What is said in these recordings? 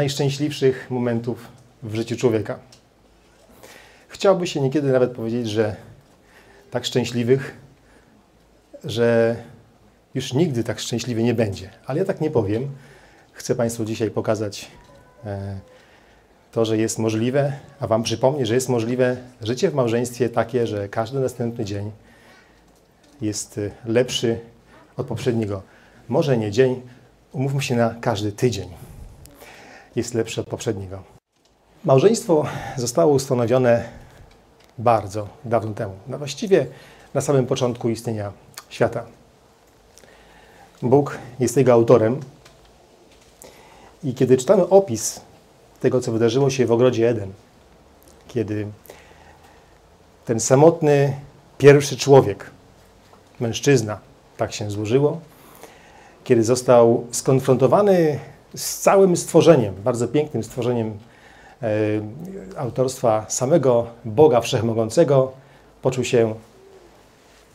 najszczęśliwszych momentów w życiu człowieka. Chciałby się niekiedy nawet powiedzieć, że tak szczęśliwych, że już nigdy tak szczęśliwy nie będzie. Ale ja tak nie powiem. Chcę Państwu dzisiaj pokazać e, to, że jest możliwe, a Wam przypomnieć, że jest możliwe życie w małżeństwie takie, że każdy następny dzień jest e, lepszy od poprzedniego. Może nie dzień, umówmy się na każdy tydzień jest lepszy od poprzedniego. Małżeństwo zostało ustanowione bardzo dawno temu, no właściwie na samym początku istnienia świata. Bóg jest jego autorem i kiedy czytamy opis tego, co wydarzyło się w ogrodzie Eden, kiedy ten samotny pierwszy człowiek, mężczyzna, tak się złożyło, kiedy został skonfrontowany z całym stworzeniem, bardzo pięknym stworzeniem e, autorstwa samego Boga Wszechmogącego, poczuł się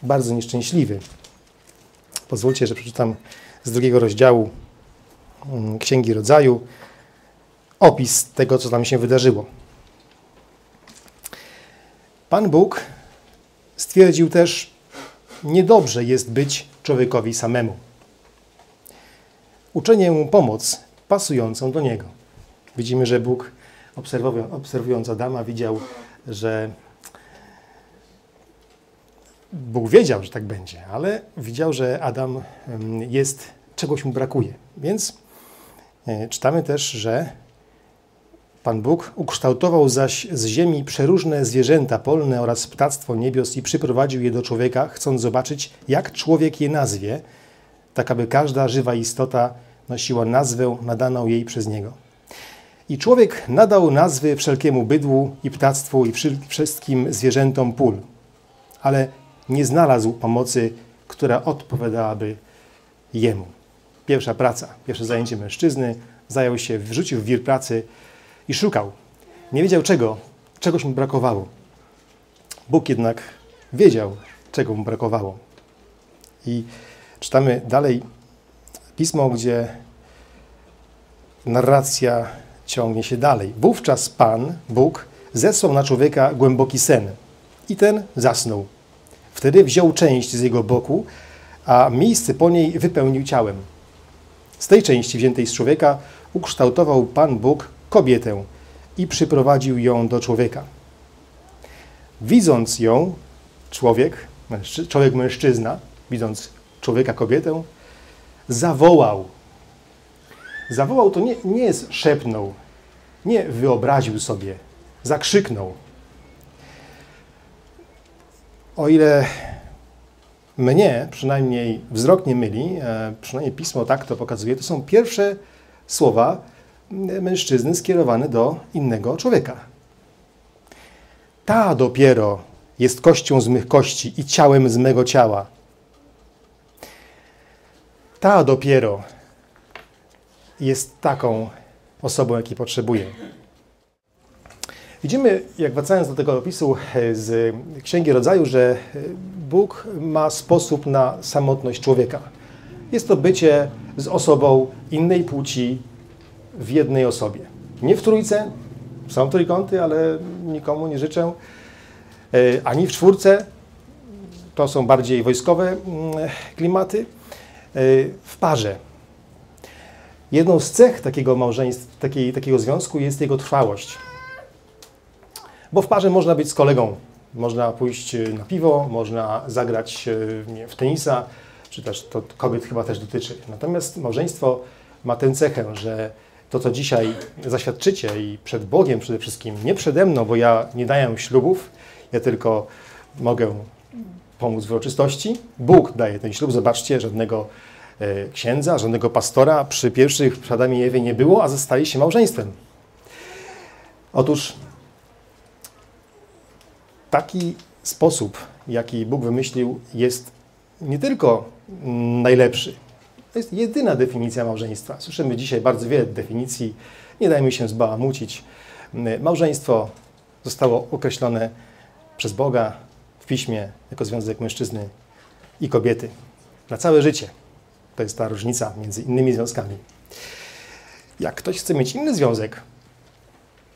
bardzo nieszczęśliwy. Pozwólcie, że przeczytam z drugiego rozdziału mm, Księgi Rodzaju opis tego, co tam się wydarzyło. Pan Bóg stwierdził też, niedobrze jest być człowiekowi samemu. Uczenie mu pomoc pasującą do niego. Widzimy, że Bóg obserwując Adama widział, że Bóg wiedział, że tak będzie, ale widział, że Adam jest, czegoś mu brakuje. Więc e, czytamy też, że Pan Bóg ukształtował zaś z ziemi przeróżne zwierzęta polne oraz ptactwo niebios i przyprowadził je do człowieka, chcąc zobaczyć, jak człowiek je nazwie, tak aby każda żywa istota nosiła nazwę nadaną jej przez niego. I człowiek nadał nazwy wszelkiemu bydłu i ptactwu i wszystkim zwierzętom pól, ale nie znalazł pomocy, która odpowiadałaby jemu. Pierwsza praca, pierwsze zajęcie mężczyzny, zajął się, wrzucił w wir pracy i szukał. Nie wiedział czego, czegoś mu brakowało. Bóg jednak wiedział, czego mu brakowało. I czytamy dalej pismo, gdzie narracja ciągnie się dalej. Wówczas Pan, Bóg, zesłał na człowieka głęboki sen i ten zasnął. Wtedy wziął część z jego boku, a miejsce po niej wypełnił ciałem. Z tej części wziętej z człowieka ukształtował Pan Bóg kobietę i przyprowadził ją do człowieka. Widząc ją, człowiek, człowiek mężczyzna, widząc człowieka kobietę, zawołał. Zawołał to nie, nie jest szepnął, nie wyobraził sobie, zakrzyknął. O ile mnie przynajmniej wzrok nie myli, e, przynajmniej pismo tak to pokazuje, to są pierwsze słowa mężczyzny skierowane do innego człowieka. Ta dopiero jest kością z mych kości i ciałem z mego ciała. Ta dopiero jest taką osobą, jakiej potrzebuje. Widzimy, jak wracając do tego opisu e, z Księgi Rodzaju, że e, Bóg ma sposób na samotność człowieka. Jest to bycie z osobą innej płci w jednej osobie. Nie w trójce, są trójkąty, ale nikomu nie życzę, e, ani w czwórce, to są bardziej wojskowe mm, klimaty, w parze. Jedną z cech takiego małżeństwa, takiej, takiego związku jest jego trwałość. Bo w parze można być z kolegą. Można pójść e, na piwo, można zagrać nie, w tenisa, czy też to kobiet chyba też dotyczy. Natomiast małżeństwo ma tę cechę, że to, co dzisiaj zaświadczycie i przed Bogiem przede wszystkim, nie przede mną, bo ja nie daję ślubów, ja tylko mogę pomóc w uroczystości. Bóg daje ten ślub. Zobaczcie, żadnego e, księdza, żadnego pastora przy pierwszych przed Adamie nie było, a zostali się małżeństwem. Otóż taki sposób, jaki Bóg wymyślił, jest nie tylko najlepszy. To jest jedyna definicja małżeństwa. Słyszymy dzisiaj bardzo wiele definicji. Nie dajmy się zbałamucić. Małżeństwo zostało określone przez Boga w piśmie jako związek mężczyzny i kobiety na całe życie. To jest ta różnica między innymi związkami. Jak ktoś chce mieć inny związek,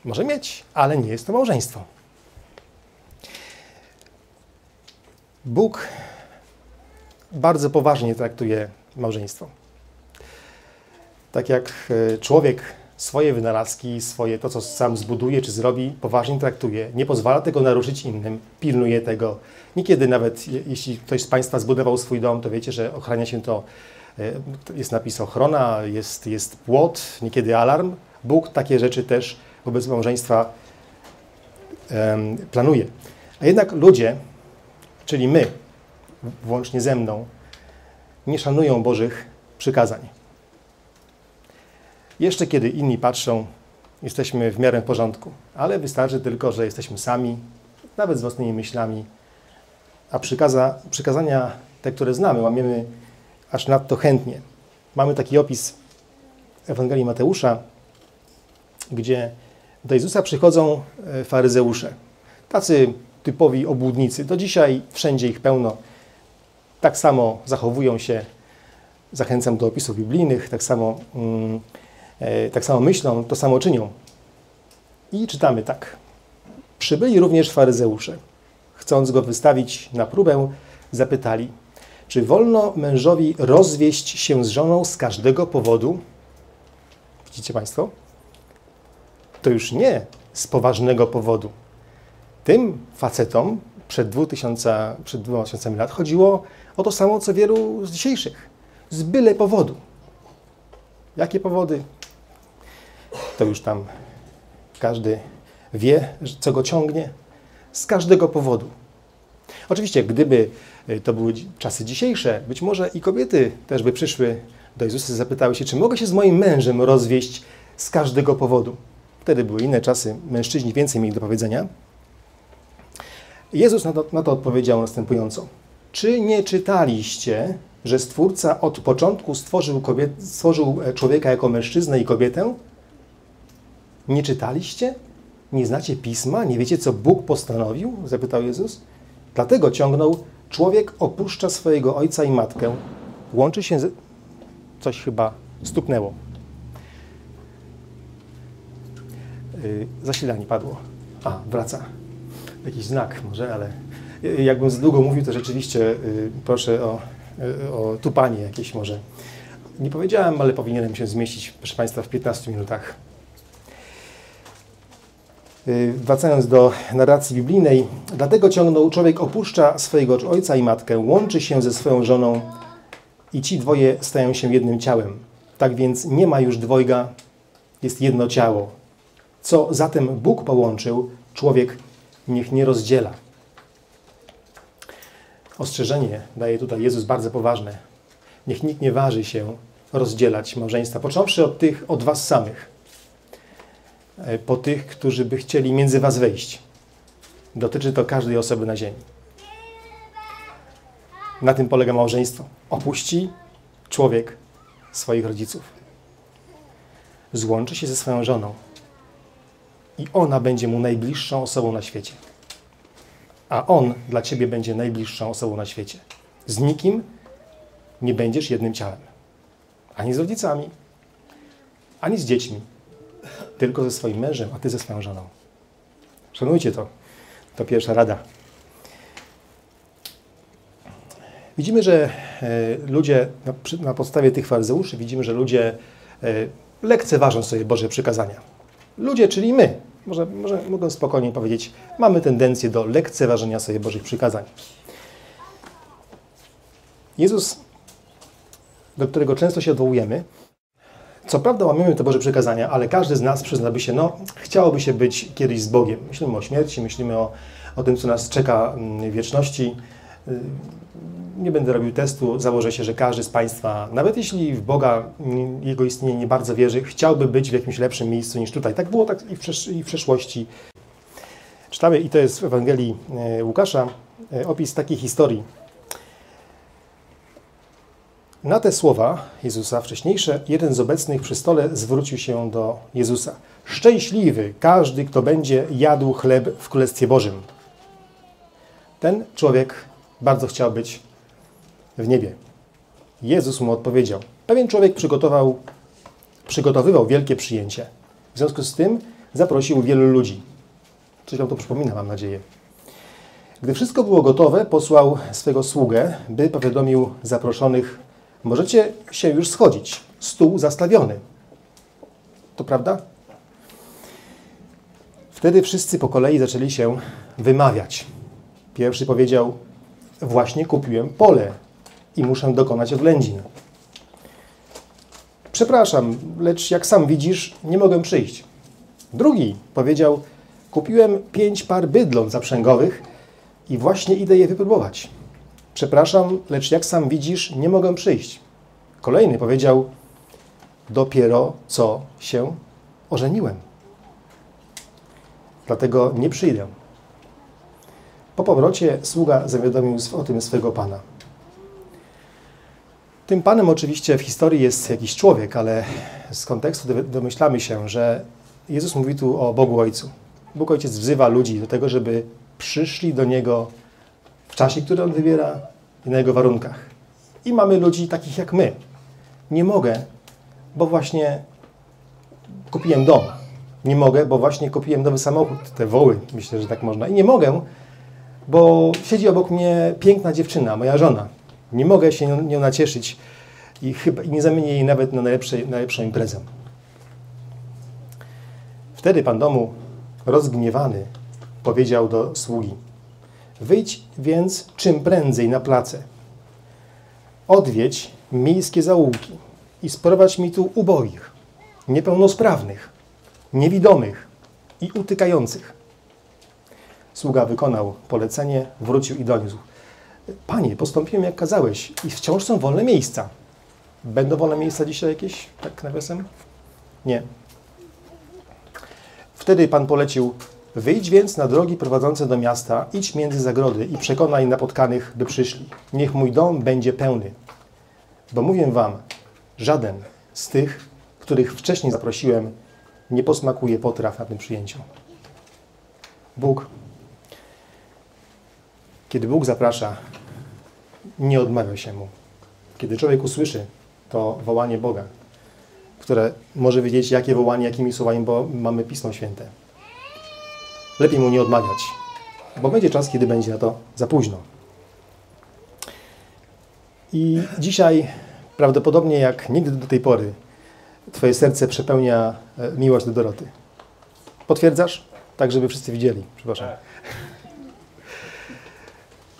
może mieć, ale nie jest to małżeństwo. Bóg bardzo poważnie traktuje małżeństwo. Tak jak e, człowiek swoje wynalazki, swoje to, co sam zbuduje czy zrobi, poważnie traktuje. Nie pozwala tego naruszyć innym, pilnuje tego. Niekiedy nawet, jeśli ktoś z Państwa zbudował swój dom, to wiecie, że ochrania się to, e, jest napis ochrona, jest, jest płot, niekiedy alarm. Bóg takie rzeczy też wobec małżeństwa planuje. A jednak ludzie, czyli my, włącznie ze mną, nie szanują Bożych przykazań. Jeszcze kiedy inni patrzą, jesteśmy w miarę porządku, ale wystarczy tylko, że jesteśmy sami, nawet z własnymi myślami, a przykaza, przykazania, te, które znamy, łamiemy aż nadto chętnie. Mamy taki opis Ewangelii Mateusza, gdzie do Jezusa przychodzą e, faryzeusze. Tacy typowi obłudnicy. Do dzisiaj wszędzie ich pełno. Tak samo zachowują się, zachęcam do opisów biblijnych, tak samo, mm, tak samo myślą, to samo czynią. I czytamy tak. Przybyli również faryzeusze. Chcąc go wystawić na próbę, zapytali, czy wolno mężowi rozwieść się z żoną z każdego powodu? Widzicie Państwo? To już nie z poważnego powodu. Tym facetom przed 2000, przed 2000 lat chodziło o to samo, co wielu z dzisiejszych. Z byle powodu. Jakie powody? To już tam każdy wie, co go ciągnie. Z każdego powodu. Oczywiście, gdyby y, to były czasy dzisiejsze, być może i kobiety też by przyszły do Jezusa i zapytały się, czy mogę się z moim mężem rozwieść z każdego powodu. Wtedy były inne czasy, mężczyźni więcej mieli do powiedzenia. Jezus na to, na to odpowiedział następująco. Czy nie czytaliście, że Stwórca od początku stworzył, kobiet, stworzył e, człowieka jako mężczyznę i kobietę? Nie czytaliście? Nie znacie pisma? Nie wiecie, co Bóg postanowił? Zapytał Jezus. Dlatego ciągnął, człowiek opuszcza swojego ojca i matkę, łączy się z... Coś chyba stuknęło. Yy, zasilanie padło. A, wraca jakiś znak może, ale jakbym za długo mówił, to rzeczywiście y, proszę o, y, o tupanie jakieś może. Nie powiedziałem, ale powinienem się zmieścić, proszę Państwa, w 15 minutach. Y, wracając do narracji biblijnej, dlatego ciągnął człowiek opuszcza swojego ojca i matkę, łączy się ze swoją żoną i ci dwoje stają się jednym ciałem. Tak więc nie ma już dwojga, jest jedno ciało. Co zatem Bóg połączył, człowiek niech nie rozdziela. Ostrzeżenie daje tutaj Jezus bardzo poważne. Niech nikt nie waży się rozdzielać małżeństwa, począwszy od tych, od was samych, po tych, którzy by chcieli między was wejść. Dotyczy to każdej osoby na ziemi. Na tym polega małżeństwo. Opuści człowiek swoich rodziców. Złączy się ze swoją żoną i ona będzie mu najbliższą osobą na świecie. A on dla ciebie będzie najbliższą osobą na świecie. Z nikim nie będziesz jednym ciałem. Ani z rodzicami, ani z dziećmi. Tylko ze swoim mężem, a ty ze swoją żoną. Szanujcie to. To pierwsza rada. Widzimy, że e, ludzie, na podstawie tych faryzeuszy, widzimy, że ludzie e, lekceważą sobie Boże przykazania. Ludzie, czyli my, może, może mogę spokojnie powiedzieć, mamy tendencję do lekceważenia sobie Bożych przykazań. Jezus, do którego często się odwołujemy, co prawda łamiemy te Boże przykazania, ale każdy z nas przyznałby się, no, chciałoby się być kiedyś z Bogiem. Myślimy o śmierci, myślimy o, o tym, co nas czeka w wieczności nie będę robił testu, założę się, że każdy z Państwa, nawet jeśli w Boga, Jego istnienie nie bardzo wierzy, chciałby być w jakimś lepszym miejscu niż tutaj. Tak było tak i w, przeszłości. Czytamy, i to jest w Ewangelii e, Łukasza, e, opis takiej historii. Na te słowa Jezusa wcześniejsze, jeden z obecnych przy stole zwrócił się do Jezusa. Szczęśliwy każdy, kto będzie jadł chleb w Królestwie Bożym. Ten człowiek bardzo chciał być w niebie. Jezus mu odpowiedział. Pewien człowiek przygotował przygotowywał wielkie przyjęcie. W związku z tym zaprosił wielu ludzi. Coś wam to przypomina, mam nadzieję. Gdy wszystko było gotowe, posłał swego sługę, by powiadomił zaproszonych: Możecie się już schodzić, stół zastawiony. To prawda? Wtedy wszyscy po kolei zaczęli się wymawiać. Pierwszy powiedział: Właśnie kupiłem pole i muszę dokonać oględzin. Przepraszam, lecz jak sam widzisz, nie mogę przyjść. Drugi powiedział: Kupiłem pięć par bydląt zaprzęgowych i właśnie idę je wypróbować. Przepraszam, lecz jak sam widzisz, nie mogę przyjść. Kolejny powiedział: Dopiero co się ożeniłem. Dlatego nie przyjdę. Po powrocie sługa zawiadomił o tym swego pana. Tym panem oczywiście w historii jest jakiś człowiek, ale z kontekstu domyślamy się, że Jezus mówi tu o Bogu Ojcu. Bóg Ojciec wzywa ludzi do tego, żeby przyszli do Niego w czasie, który On wybiera i na Jego warunkach. I mamy ludzi takich jak my. Nie mogę, bo właśnie kupiłem dom. Nie mogę, bo właśnie kupiłem nowy samochód. Te woły, myślę, że tak można. I nie mogę, bo siedzi obok mnie piękna dziewczyna, moja żona. Nie mogę się nią nacieszyć i, chyba, i nie zamienię jej nawet na najlepszą imprezę. Wtedy pan domu, rozgniewany, powiedział do sługi: Wyjdź więc czym prędzej na place. Odwiedź miejskie zaułki i sprowadź mi tu ubogich, niepełnosprawnych, niewidomych i utykających. Sługa wykonał polecenie, wrócił i doniósł. Panie, postąpiłem jak kazałeś i wciąż są wolne miejsca. Będą wolne miejsca dzisiaj jakieś, tak nawiasem? Nie. Wtedy Pan polecił, wyjdź więc na drogi prowadzące do miasta, idź między zagrody i przekonaj napotkanych, by przyszli. Niech mój dom będzie pełny. Bo mówię wam, żaden z tych, których wcześniej zaprosiłem, nie posmakuje potraw na tym przyjęciu. Bóg, kiedy Bóg zaprasza, nie odmawia się Mu. Kiedy człowiek usłyszy to wołanie Boga, które może wiedzieć, jakie wołanie, jakimi słowami, bo mamy Pismo Święte. Lepiej Mu nie odmawiać, bo będzie czas, kiedy będzie na to za późno. I dzisiaj, prawdopodobnie jak nigdy do tej pory, Twoje serce przepełnia e, miłość do Doroty. Potwierdzasz? Tak, żeby wszyscy widzieli. Przepraszam.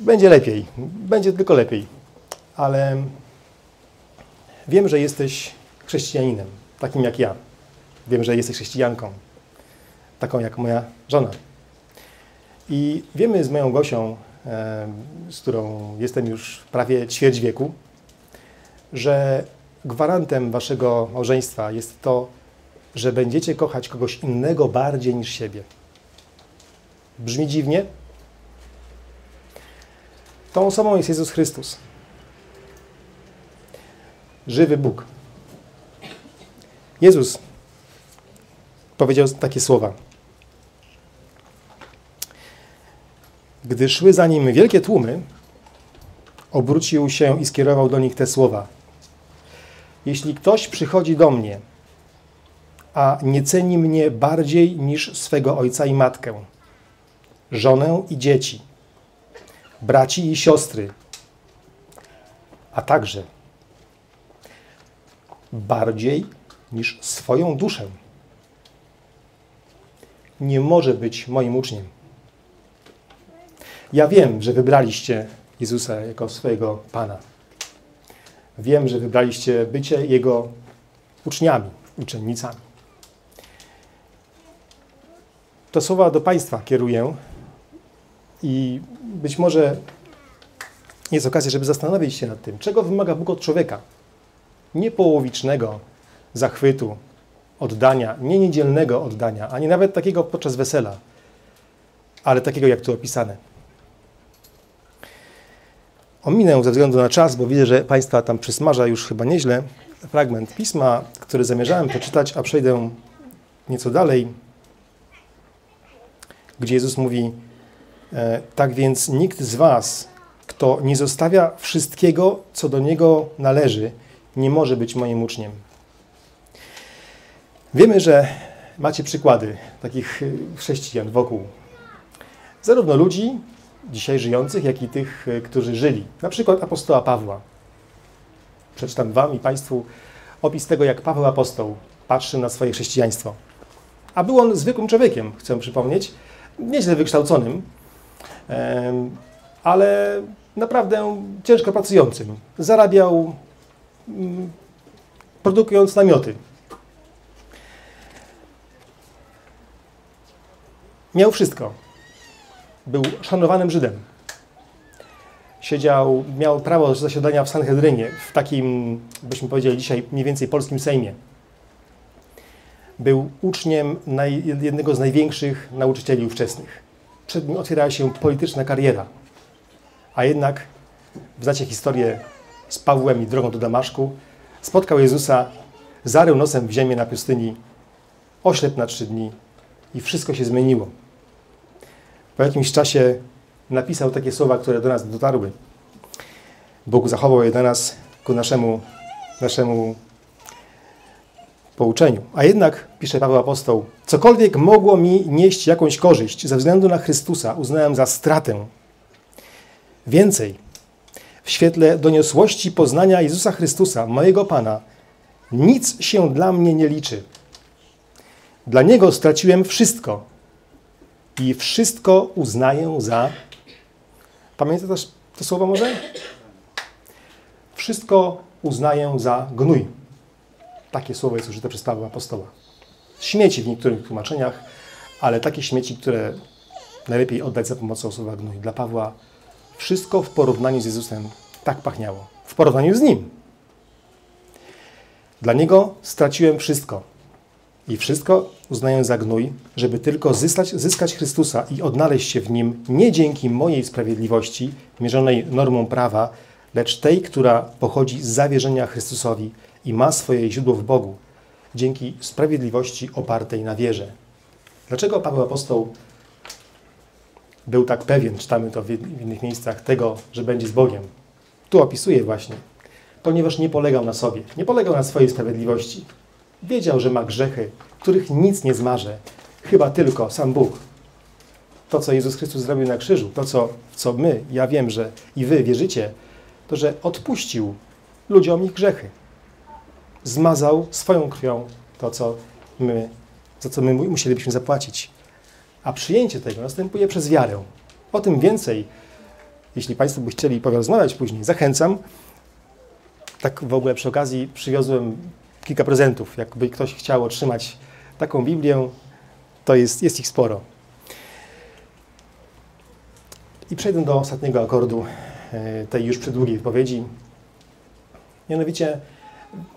Będzie lepiej. Będzie tylko lepiej. Ale wiem, że jesteś chrześcijaninem, takim jak ja. Wiem, że jesteś chrześcijanką, taką jak moja żona. I wiemy z moją Gosią, e, z którą jestem już prawie ćwierć wieku, że gwarantem waszego małżeństwa jest to, że będziecie kochać kogoś innego bardziej niż siebie. Brzmi dziwnie? Tą osobą jest Jezus Chrystus. Żywy Bóg. Jezus powiedział takie słowa. Gdy szły za nim wielkie tłumy, obrócił się i skierował do nich te słowa. Jeśli ktoś przychodzi do mnie, a nie ceni mnie bardziej niż swego ojca i matkę, żonę i dzieci, braci i siostry, a także bardziej niż swoją duszę, nie może być moim uczniem. Ja wiem, że wybraliście Jezusa jako swojego Pana. Wiem, że wybraliście bycie Jego uczniami, uczennicami. To słowa do Państwa kieruję i być może jest okazja, żeby zastanowić się nad tym, czego wymaga Bóg od człowieka. Nie połowicznego zachwytu, oddania, nie niedzielnego oddania, ani nawet takiego podczas wesela, ale takiego, jak tu opisane. Ominę ze względu na czas, bo widzę, że Państwa tam przysmaża już chyba nieźle fragment pisma, który zamierzałem przeczytać, a przejdę nieco dalej, gdzie Jezus mówi: e, Tak więc nikt z Was, kto nie zostawia wszystkiego, co do niego należy, nie może być moim uczniem. Wiemy, że macie przykłady takich chrześcijan wokół. Zarówno ludzi dzisiaj żyjących, jak i tych, y, którzy żyli. Na przykład apostoła Pawła. Przeczytam Wam i Państwu opis tego, jak Paweł apostoł patrzy na swoje chrześcijaństwo. A był on zwykłym człowiekiem, chcę przypomnieć, nieźle wykształconym, ale naprawdę ciężko pracującym. Zarabiał mm, produkując namioty. Miał wszystko. Był szanowanym Żydem. Siedział, miał prawo zasiadania w Sanhedrynie, w takim, byśmy powiedzieli dzisiaj, mniej więcej polskim Sejmie. Był uczniem naj, jednego z największych nauczycieli ówczesnych. Przed nim otwierała się polityczna kariera. A jednak, znacie historię z Pawłem i drogą do Damaszku, spotkał Jezusa, zarył nosem w ziemię na pustyni, oślep na trzy dni i wszystko się zmieniło. Po jakimś czasie napisał takie słowa, które do nas dotarły. Bóg zachował je dla nas ku naszemu, naszemu pouczeniu. A jednak, pisze Paweł Apostoł, cokolwiek mogło mi nieść jakąś korzyść ze względu na Chrystusa, uznałem za stratę. Więcej, w świetle doniosłości poznania Jezusa Chrystusa, mojego Pana, nic się dla mnie nie liczy. Dla Niego straciłem wszystko i wszystko uznaję za. Pamiętasz to słowo może? Wszystko uznaję za gnój. Takie słowo jest użyte przez Pawła Apostoła. Śmieci w niektórych tłumaczeniach, ale takie śmieci, które najlepiej oddać za pomocą słowa gnój. Dla Pawła wszystko w porównaniu z Jezusem tak pachniało. W porównaniu z Nim. Dla Niego straciłem wszystko. I wszystko uznaję za gnój, żeby tylko zyskać, zyskać Chrystusa i odnaleźć się w Nim nie dzięki mojej sprawiedliwości, mierzonej normą prawa, lecz tej, która pochodzi z zawierzenia Chrystusowi i ma swoje źródło w Bogu, dzięki sprawiedliwości opartej na wierze. Dlaczego Paweł Apostoł był tak pewien, czytamy to w innych miejscach, tego, że będzie z Bogiem? Tu opisuje właśnie, ponieważ nie polegał na sobie, nie polegał na swojej sprawiedliwości. Wiedział, że ma grzechy, których nic nie zmarze, chyba tylko sam Bóg. To, co Jezus Chrystus zrobił na krzyżu, to, co, co my, ja wiem, że i wy wierzycie, to, że odpuścił ludziom ich grzechy. Zmazał swoją krwią to, co my, za co my musielibyśmy zapłacić. A przyjęcie tego następuje przez wiarę. O tym więcej, jeśli Państwo by chcieli porozmawiać później, zachęcam. Tak w ogóle przy okazji przywiozłem kilka prezentów. Jakby ktoś chciał otrzymać taką Biblię, to jest, jest ich sporo. I przejdę do ostatniego akordu e, tej już przedługiej wypowiedzi. Mianowicie,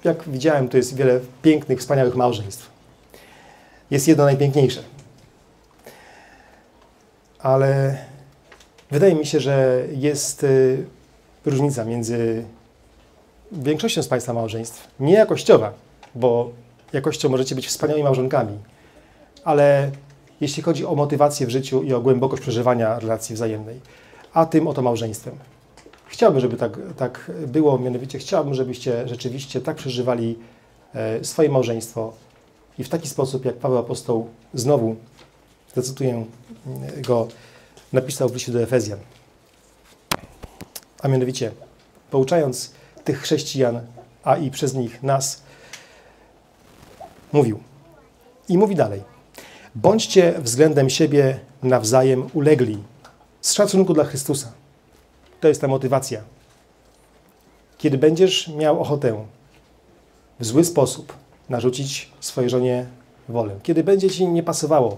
jak widziałem, to jest wiele pięknych, wspaniałych małżeństw. Jest jedno najpiękniejsze. Ale wydaje mi się, że jest e, różnica między większością z Państwa małżeństw. Nie jakościowa, bo jakością możecie być wspaniałymi małżonkami, ale jeśli chodzi o motywację w życiu i o głębokość przeżywania relacji wzajemnej, a tym oto małżeństwem. Chciałbym, żeby tak, tak było, mianowicie chciałbym, żebyście rzeczywiście tak przeżywali e, swoje małżeństwo i w taki sposób, jak Paweł Apostoł znowu, zacytuję go, napisał w liście do Efezjan. A mianowicie, pouczając tych chrześcijan, a i przez nich nas, mówił. I mówi dalej. Bądźcie względem siebie nawzajem ulegli, z szacunku dla Chrystusa. To jest ta motywacja. Kiedy będziesz miał ochotę w zły sposób narzucić swojej żonie wolę, kiedy będzie ci nie pasowało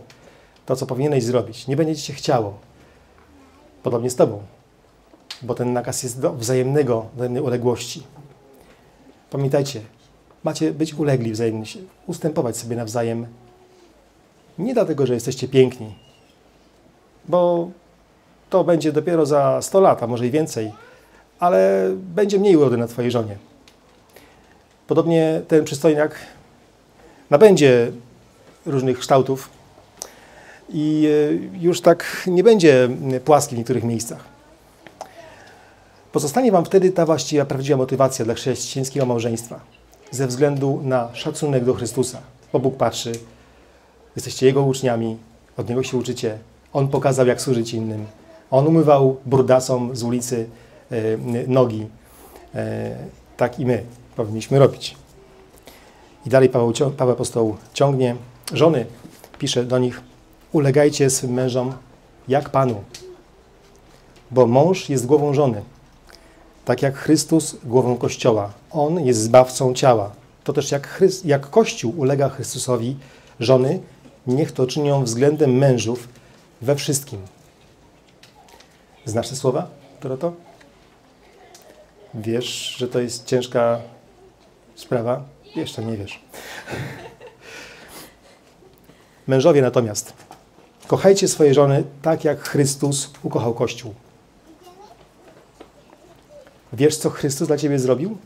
to, co powinieneś zrobić, nie będzie ci się chciało, podobnie z tobą, bo ten nakaz jest do wzajemnego, wzajemnej uległości. Pamiętajcie, macie być ulegli wzajemnie, ustępować sobie nawzajem. Nie dlatego, że jesteście piękni, bo to będzie dopiero za 100 lat, a może i więcej, ale będzie mniej urody na Twojej żonie. Podobnie ten przystojniak nabędzie różnych kształtów i e, już tak nie będzie płaski w niektórych miejscach. Pozostanie Wam wtedy ta właściwa, prawdziwa motywacja dla chrześcijańskiego małżeństwa ze względu na szacunek do Chrystusa. bo Bóg patrzy. Jesteście Jego uczniami, od Niego się uczycie. On pokazał, jak służyć innym. On umywał brudasom z ulicy e, nogi. E, tak i my powinniśmy robić. I dalej Paweł, Paweł Apostoł ciągnie. Żony, pisze do nich, ulegajcie swym mężom jak Panu, bo mąż jest głową żony, tak jak Chrystus głową Kościoła. On jest zbawcą ciała. To też jak, Chryst, jak Kościół ulega Chrystusowi, żony, niech to czynią względem mężów we wszystkim. Znasz te słowa, Doroto? Wiesz, że to jest ciężka sprawa? Jeszcze nie wiesz. Mężowie natomiast, kochajcie swoje żony tak, jak Chrystus ukochał Kościół. Wiesz, co Chrystus dla ciebie zrobił?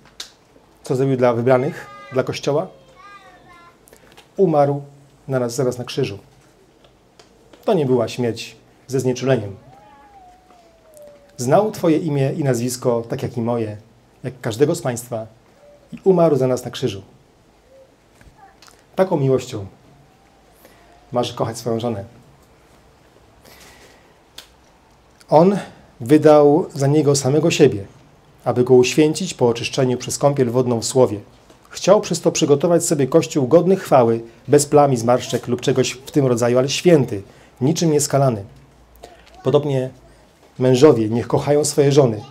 Co zrobił dla wybranych, dla Kościoła? Umarł na nas zaraz na krzyżu. To nie była śmierć ze znieczuleniem. Znał Twoje imię i nazwisko, tak jak i moje, jak każdego z Państwa, i umarł za nas na krzyżu. Taką miłością masz kochać swoją żonę. On wydał za niego samego siebie, aby go uświęcić po oczyszczeniu przez kąpiel wodną w słowie. Chciał przez to przygotować sobie kościół godny chwały, bez plam i zmarszczek lub czegoś w tym rodzaju, ale święty, niczym nieskalany. Podobnie mężowie niech kochają swoje żony,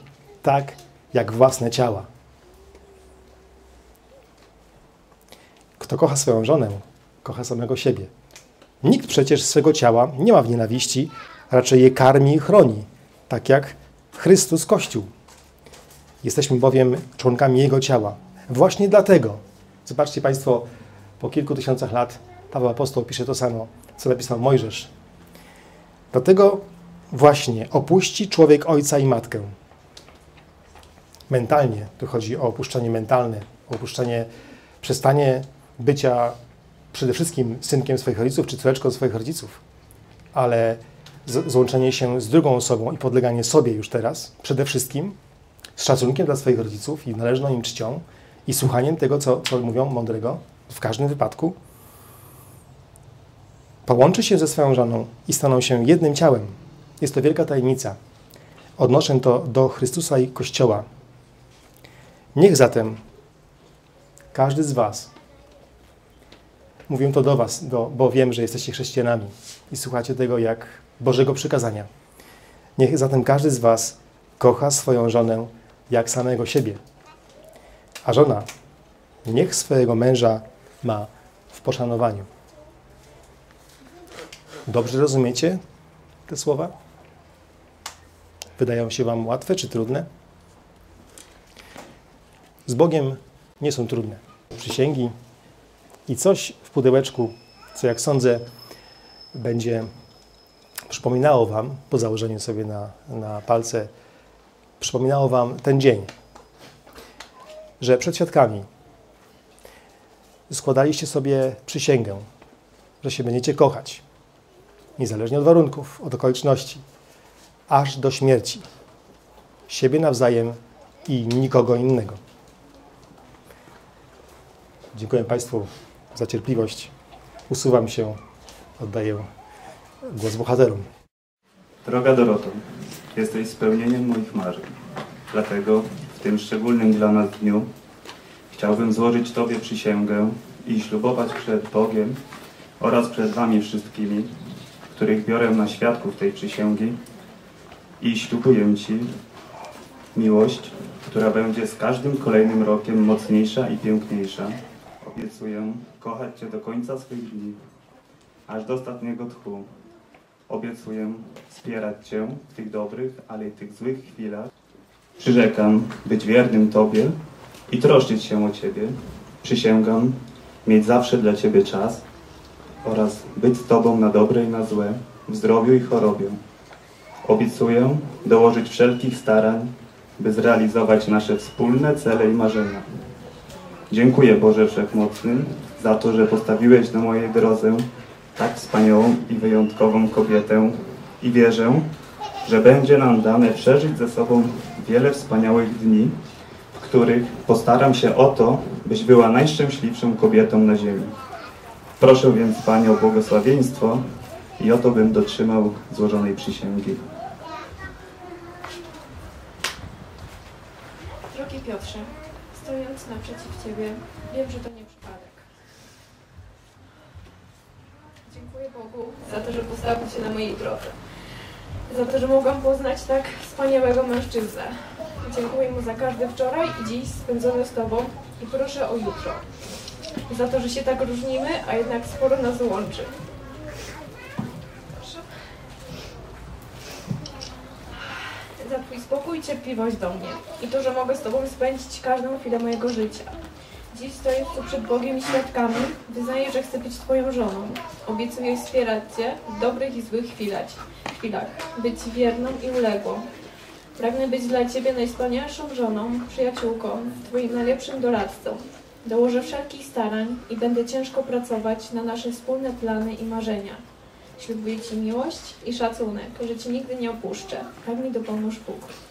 tak jak własne ciała. Kto kocha swoją żonę, kocha samego siebie. Nikt przecież swego ciała nie ma w nienawiści, raczej je karmi i chroni, tak jak Chrystus Kościół. Jesteśmy bowiem członkami Jego ciała. Właśnie dlatego, zobaczcie Państwo, po kilku tysiącach lat Paweł Apostoł pisze to samo, co napisał Mojżesz. Dlatego właśnie opuści człowiek ojca i matkę. Mentalnie, tu chodzi o opuszczenie mentalne, opuszczenie, przestanie bycia przede wszystkim synkiem swoich rodziców czy córeczką swoich rodziców, ale złączenie się z drugą osobą i podleganie sobie już teraz, przede wszystkim z szacunkiem dla swoich rodziców i należną im czcią i słuchaniem tego, co, co mówią mądrego w każdym wypadku, połączy się ze swoją żoną i staną się jednym ciałem. Jest to wielka tajemnica. Odnoszę to do Chrystusa i Kościoła. Niech zatem każdy z Was Mówię to do Was, do, bo wiem, że jesteście chrześcijanami i słuchacie tego jak Bożego przykazania. Niech zatem każdy z Was kocha swoją żonę jak samego siebie. A żona niech swojego męża ma w poszanowaniu. Dobrze rozumiecie te słowa? Wydają się Wam łatwe czy trudne? Z Bogiem nie są trudne. Przysięgi i coś w pudełeczku, co jak sądzę będzie przypominało Wam, po założeniu sobie na, na palce, przypominało Wam ten dzień, że przed świadkami składaliście sobie przysięgę, że się będziecie kochać, niezależnie od warunków, od okoliczności, aż do śmierci, siebie nawzajem i nikogo innego. Dziękuję Państwu za cierpliwość. Usuwam się, oddaję głos bohaterom. Droga Doroto, jesteś spełnieniem moich marzeń. Dlatego w tym szczególnym dla nas dniu chciałbym złożyć Tobie przysięgę i ślubować przed Bogiem oraz przed Wami wszystkimi, których biorę na świadków tej przysięgi i ślubuję Ci miłość, która będzie z każdym kolejnym rokiem mocniejsza i piękniejsza, Obiecuję kochać Cię do końca swych dni, aż do ostatniego tchu. Obiecuję wspierać Cię w tych dobrych, ale i tych złych chwilach. Przyrzekam być wiernym Tobie i troszczyć się o Ciebie. Przysięgam mieć zawsze dla Ciebie czas oraz być z Tobą na dobre i na złe, w zdrowiu i chorobie. Obiecuję dołożyć wszelkich starań, by zrealizować nasze wspólne cele i marzenia. Dziękuję Boże Wszechmocny za to, że postawiłeś na mojej drodze tak wspaniałą i wyjątkową kobietę i wierzę, że będzie nam dane przeżyć ze sobą wiele wspaniałych dni, w których postaram się o to, byś była najszczęśliwszą kobietą na ziemi. Proszę więc Panie o błogosławieństwo i o to bym dotrzymał złożonej przysięgi. Drogi Piotrze, stojąc naprzeciw Ciebie, wiem, że to nie Dziękuję Bogu za to, że postawił się na mojej drodze. Za to, że mogłam poznać tak wspaniałego mężczyznę. Dziękuję Mu za każdy wczoraj i dziś spędzony z Tobą i proszę o jutro. Za to, że się tak różnimy, a jednak sporo nas łączy. Proszę. Za Twój spokój i cierpliwość do mnie i to, że mogę z Tobą spędzić każdą chwilę mojego życia. Dziś stojąc tu przed Bogiem i świadkami, wyznaję, że chcę być Twoją żoną. Obiecuję wspierać Cię w dobrych i złych chwilach, chwilach być wierną i uległą. Pragnę być dla Ciebie najwspanialszą żoną, przyjaciółką, Twoim najlepszym doradcą. Dołożę wszelkich starań i będę ciężko pracować na nasze wspólne plany i marzenia. Ślubuję Ci miłość i szacunek, że Cię nigdy nie opuszczę. Tak mi dopomóż Bóg.